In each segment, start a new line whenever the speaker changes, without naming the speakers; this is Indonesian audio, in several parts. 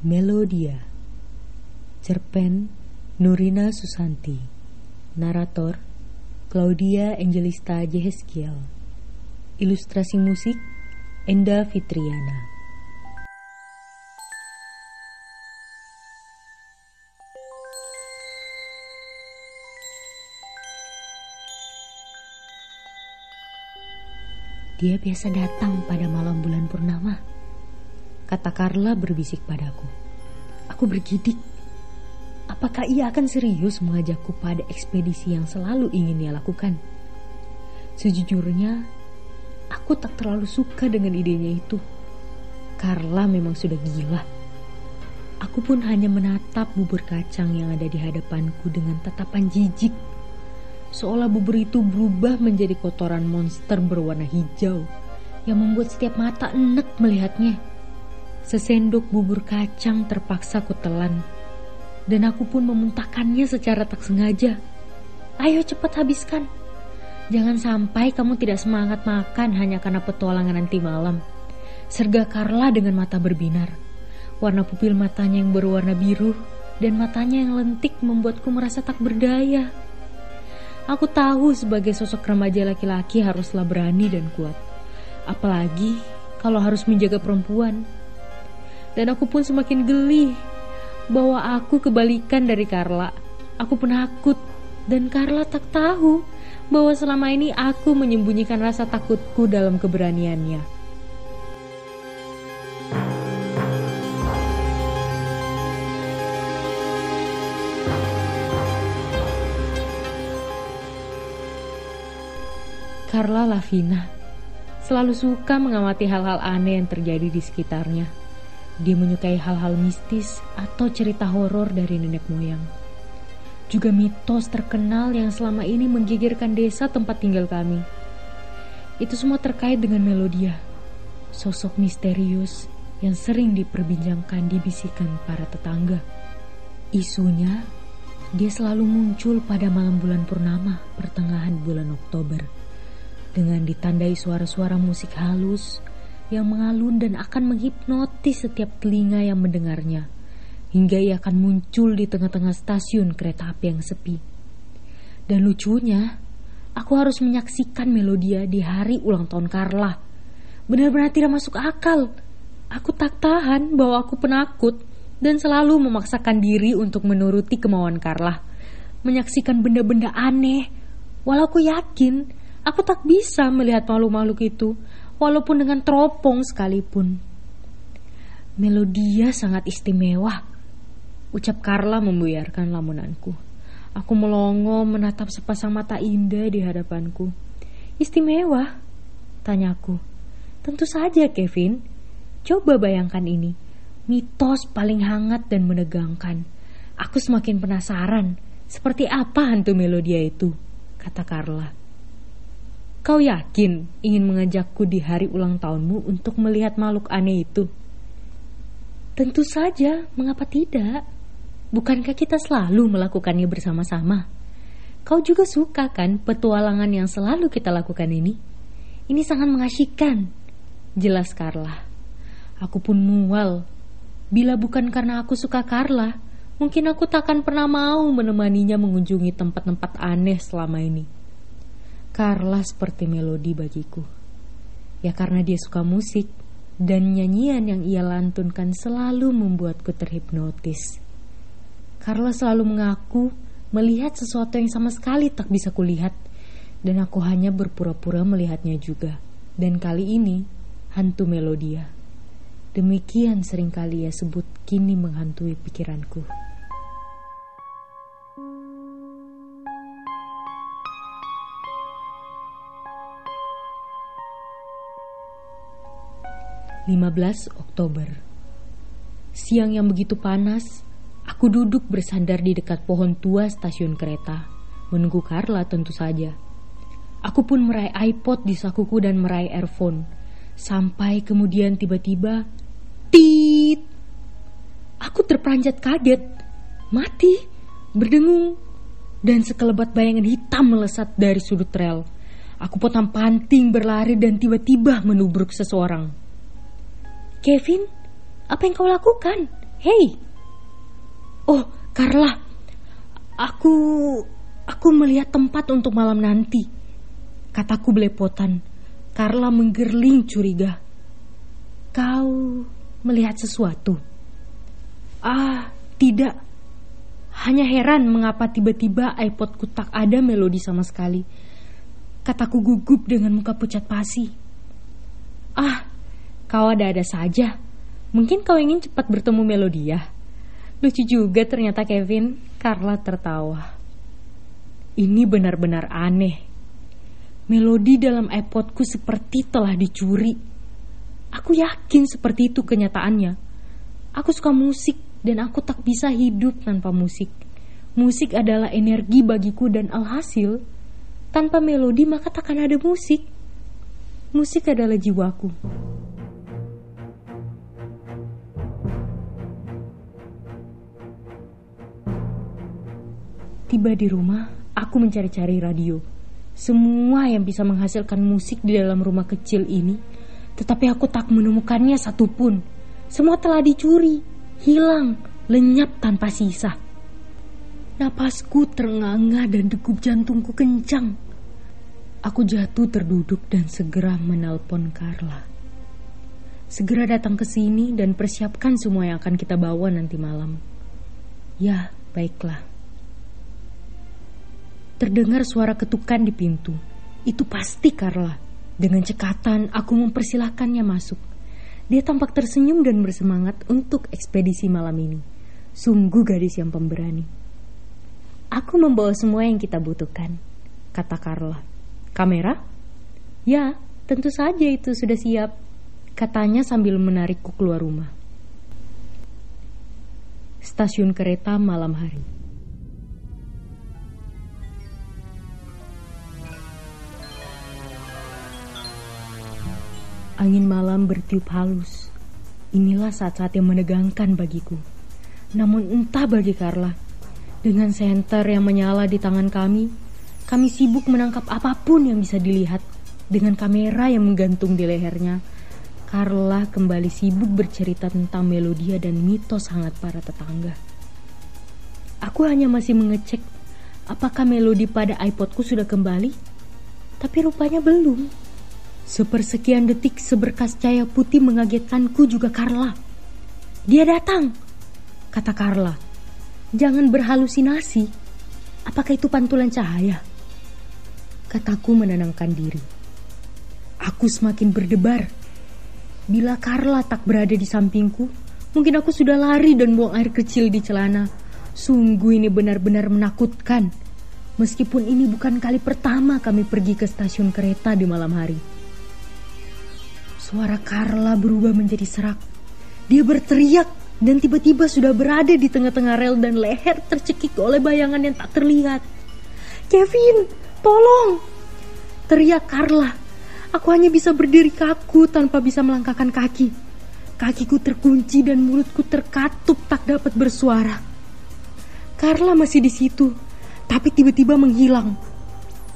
Melodia. Cerpen Nurina Susanti. Narator Claudia Angelista Jeheskiel. Ilustrasi musik Enda Fitriana. Dia biasa datang pada malam bulan purnama Kata Carla berbisik padaku. Aku bergidik. Apakah ia akan serius mengajakku pada ekspedisi yang selalu ingin ia lakukan? Sejujurnya, aku tak terlalu suka dengan idenya itu. Carla memang sudah gila. Aku pun hanya menatap bubur kacang yang ada di hadapanku dengan tatapan jijik. Seolah bubur itu berubah menjadi kotoran monster berwarna hijau yang membuat setiap mata enek melihatnya. Sesendok bubur kacang terpaksa kutelan. Dan aku pun memuntahkannya secara tak sengaja. Ayo cepat habiskan. Jangan sampai kamu tidak semangat makan hanya karena petualangan nanti malam. Serga Carla dengan mata berbinar. Warna pupil matanya yang berwarna biru dan matanya yang lentik membuatku merasa tak berdaya. Aku tahu sebagai sosok remaja laki-laki haruslah berani dan kuat. Apalagi kalau harus menjaga perempuan dan aku pun semakin geli bahwa aku kebalikan dari Carla. Aku penakut dan Carla tak tahu bahwa selama ini aku menyembunyikan rasa takutku dalam keberaniannya. Carla Lavina selalu suka mengamati hal-hal aneh yang terjadi di sekitarnya. Dia menyukai hal-hal mistis atau cerita horor dari nenek moyang. Juga mitos terkenal yang selama ini menggigirkan desa tempat tinggal kami. Itu semua terkait dengan Melodia, sosok misterius yang sering diperbincangkan di bisikan para tetangga. Isunya, dia selalu muncul pada malam bulan purnama pertengahan bulan Oktober dengan ditandai suara-suara musik halus yang mengalun dan akan menghipnotis setiap telinga yang mendengarnya, hingga ia akan muncul di tengah-tengah stasiun kereta api yang sepi. Dan lucunya, aku harus menyaksikan Melodia di hari ulang tahun Carla. Benar-benar tidak masuk akal. Aku tak tahan bahwa aku penakut dan selalu memaksakan diri untuk menuruti kemauan Carla. Menyaksikan benda-benda aneh, walau aku yakin aku tak bisa melihat makhluk-makhluk itu walaupun dengan teropong sekalipun. Melodia sangat istimewa. Ucap Carla membuyarkan lamunanku. Aku melongo menatap sepasang mata indah di hadapanku. Istimewa? Tanyaku. Tentu saja, Kevin. Coba bayangkan ini. Mitos paling hangat dan menegangkan. Aku semakin penasaran. Seperti apa hantu Melodia itu? Kata Carla. Kau yakin ingin mengajakku di hari ulang tahunmu untuk melihat makhluk aneh itu? Tentu saja, mengapa tidak? Bukankah kita selalu melakukannya bersama-sama? Kau juga suka kan petualangan yang selalu kita lakukan ini? Ini sangat mengasyikkan. Jelas Carla. Aku pun mual. Bila bukan karena aku suka Carla, mungkin aku takkan pernah mau menemaninya mengunjungi tempat-tempat aneh selama ini. Carla seperti melodi bagiku. Ya karena dia suka musik dan nyanyian yang ia lantunkan selalu membuatku terhipnotis. Carla selalu mengaku melihat sesuatu yang sama sekali tak bisa kulihat dan aku hanya berpura-pura melihatnya juga. Dan kali ini hantu Melodia. Demikian sering kali ia sebut kini menghantui pikiranku. 15 Oktober Siang yang begitu panas, aku duduk bersandar di dekat pohon tua stasiun kereta, menunggu Carla tentu saja. Aku pun meraih iPod di sakuku dan meraih earphone, sampai kemudian tiba-tiba, tit! Aku terperanjat kaget, mati, berdengung, dan sekelebat bayangan hitam melesat dari sudut rel. Aku potong panting berlari dan tiba-tiba menubruk seseorang. Kevin, apa yang kau lakukan? Hei! Oh, Carla. Aku... Aku melihat tempat untuk malam nanti. Kataku belepotan. Carla menggerling curiga. Kau melihat sesuatu? Ah, tidak. Hanya heran mengapa tiba-tiba iPodku tak ada melodi sama sekali. Kataku gugup dengan muka pucat pasi. Ah, kau ada-ada saja. Mungkin kau ingin cepat bertemu Melodia. Lucu juga ternyata Kevin. Carla tertawa. Ini benar-benar aneh. Melodi dalam iPodku seperti telah dicuri. Aku yakin seperti itu kenyataannya. Aku suka musik dan aku tak bisa hidup tanpa musik. Musik adalah energi bagiku dan alhasil, tanpa melodi maka takkan ada musik. Musik adalah jiwaku. Tiba di rumah, aku mencari-cari radio semua yang bisa menghasilkan musik di dalam rumah kecil ini, tetapi aku tak menemukannya satupun. Semua telah dicuri, hilang, lenyap tanpa sisa. Napasku terengah dan degup jantungku kencang. Aku jatuh terduduk dan segera menelpon Carla. Segera datang ke sini dan persiapkan semua yang akan kita bawa nanti malam. Ya, baiklah. Terdengar suara ketukan di pintu. Itu pasti Carla. Dengan cekatan, aku mempersilahkannya masuk. Dia tampak tersenyum dan bersemangat untuk ekspedisi malam ini. Sungguh gadis yang pemberani. Aku membawa semua yang kita butuhkan, kata Carla. Kamera? Ya, tentu saja itu sudah siap, katanya sambil menarikku keluar rumah. Stasiun kereta malam hari. Angin malam bertiup halus. Inilah saat-saat yang menegangkan bagiku. Namun entah bagi Carla, dengan senter yang menyala di tangan kami, kami sibuk menangkap apa pun yang bisa dilihat dengan kamera yang menggantung di lehernya. Carla kembali sibuk bercerita tentang melodia dan mitos hangat para tetangga. Aku hanya masih mengecek apakah melodi pada iPodku sudah kembali, tapi rupanya belum. Sepersekian detik seberkas cahaya putih mengagetkanku juga Carla. Dia datang, kata Carla. Jangan berhalusinasi. Apakah itu pantulan cahaya? Kataku menenangkan diri. Aku semakin berdebar. Bila Carla tak berada di sampingku, mungkin aku sudah lari dan buang air kecil di celana. Sungguh ini benar-benar menakutkan. Meskipun ini bukan kali pertama kami pergi ke stasiun kereta di malam hari. Suara Carla berubah menjadi serak. Dia berteriak dan tiba-tiba sudah berada di tengah-tengah rel dan leher tercekik oleh bayangan yang tak terlihat. Kevin, tolong! Teriak Carla. Aku hanya bisa berdiri kaku tanpa bisa melangkahkan kaki. Kakiku terkunci dan mulutku terkatup tak dapat bersuara. Carla masih di situ, tapi tiba-tiba menghilang.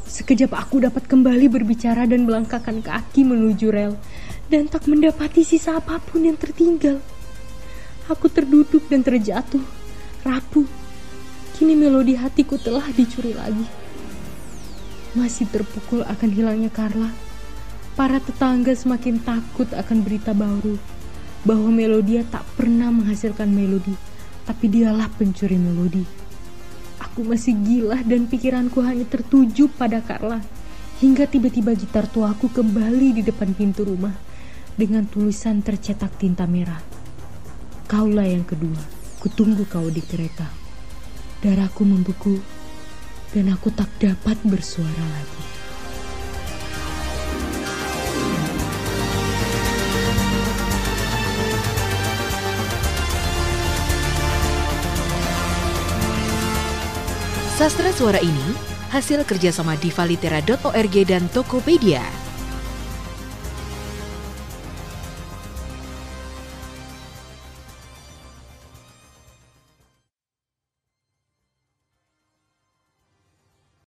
Sekejap aku dapat kembali berbicara dan melangkahkan kaki menuju rel dan tak mendapati sisa apa pun yang tertinggal. Aku terduduk dan terjatuh, rapuh. Kini melodi hatiku telah dicuri lagi. Masih terpukul akan hilangnya Carla. Para tetangga semakin takut akan berita baru bahwa Melodia tak pernah menghasilkan melodi, tapi dialah pencuri melodi. Aku masih gila dan pikiranku hanya tertuju pada Carla. Hingga tiba-tiba gitar tuaku kembali di depan pintu rumah dengan tulisan tercetak tinta merah. Kaulah yang kedua, kutunggu kau di kereta. Darahku membeku dan aku tak dapat bersuara lagi.
Sastra suara ini hasil kerjasama divalitera.org dan Tokopedia.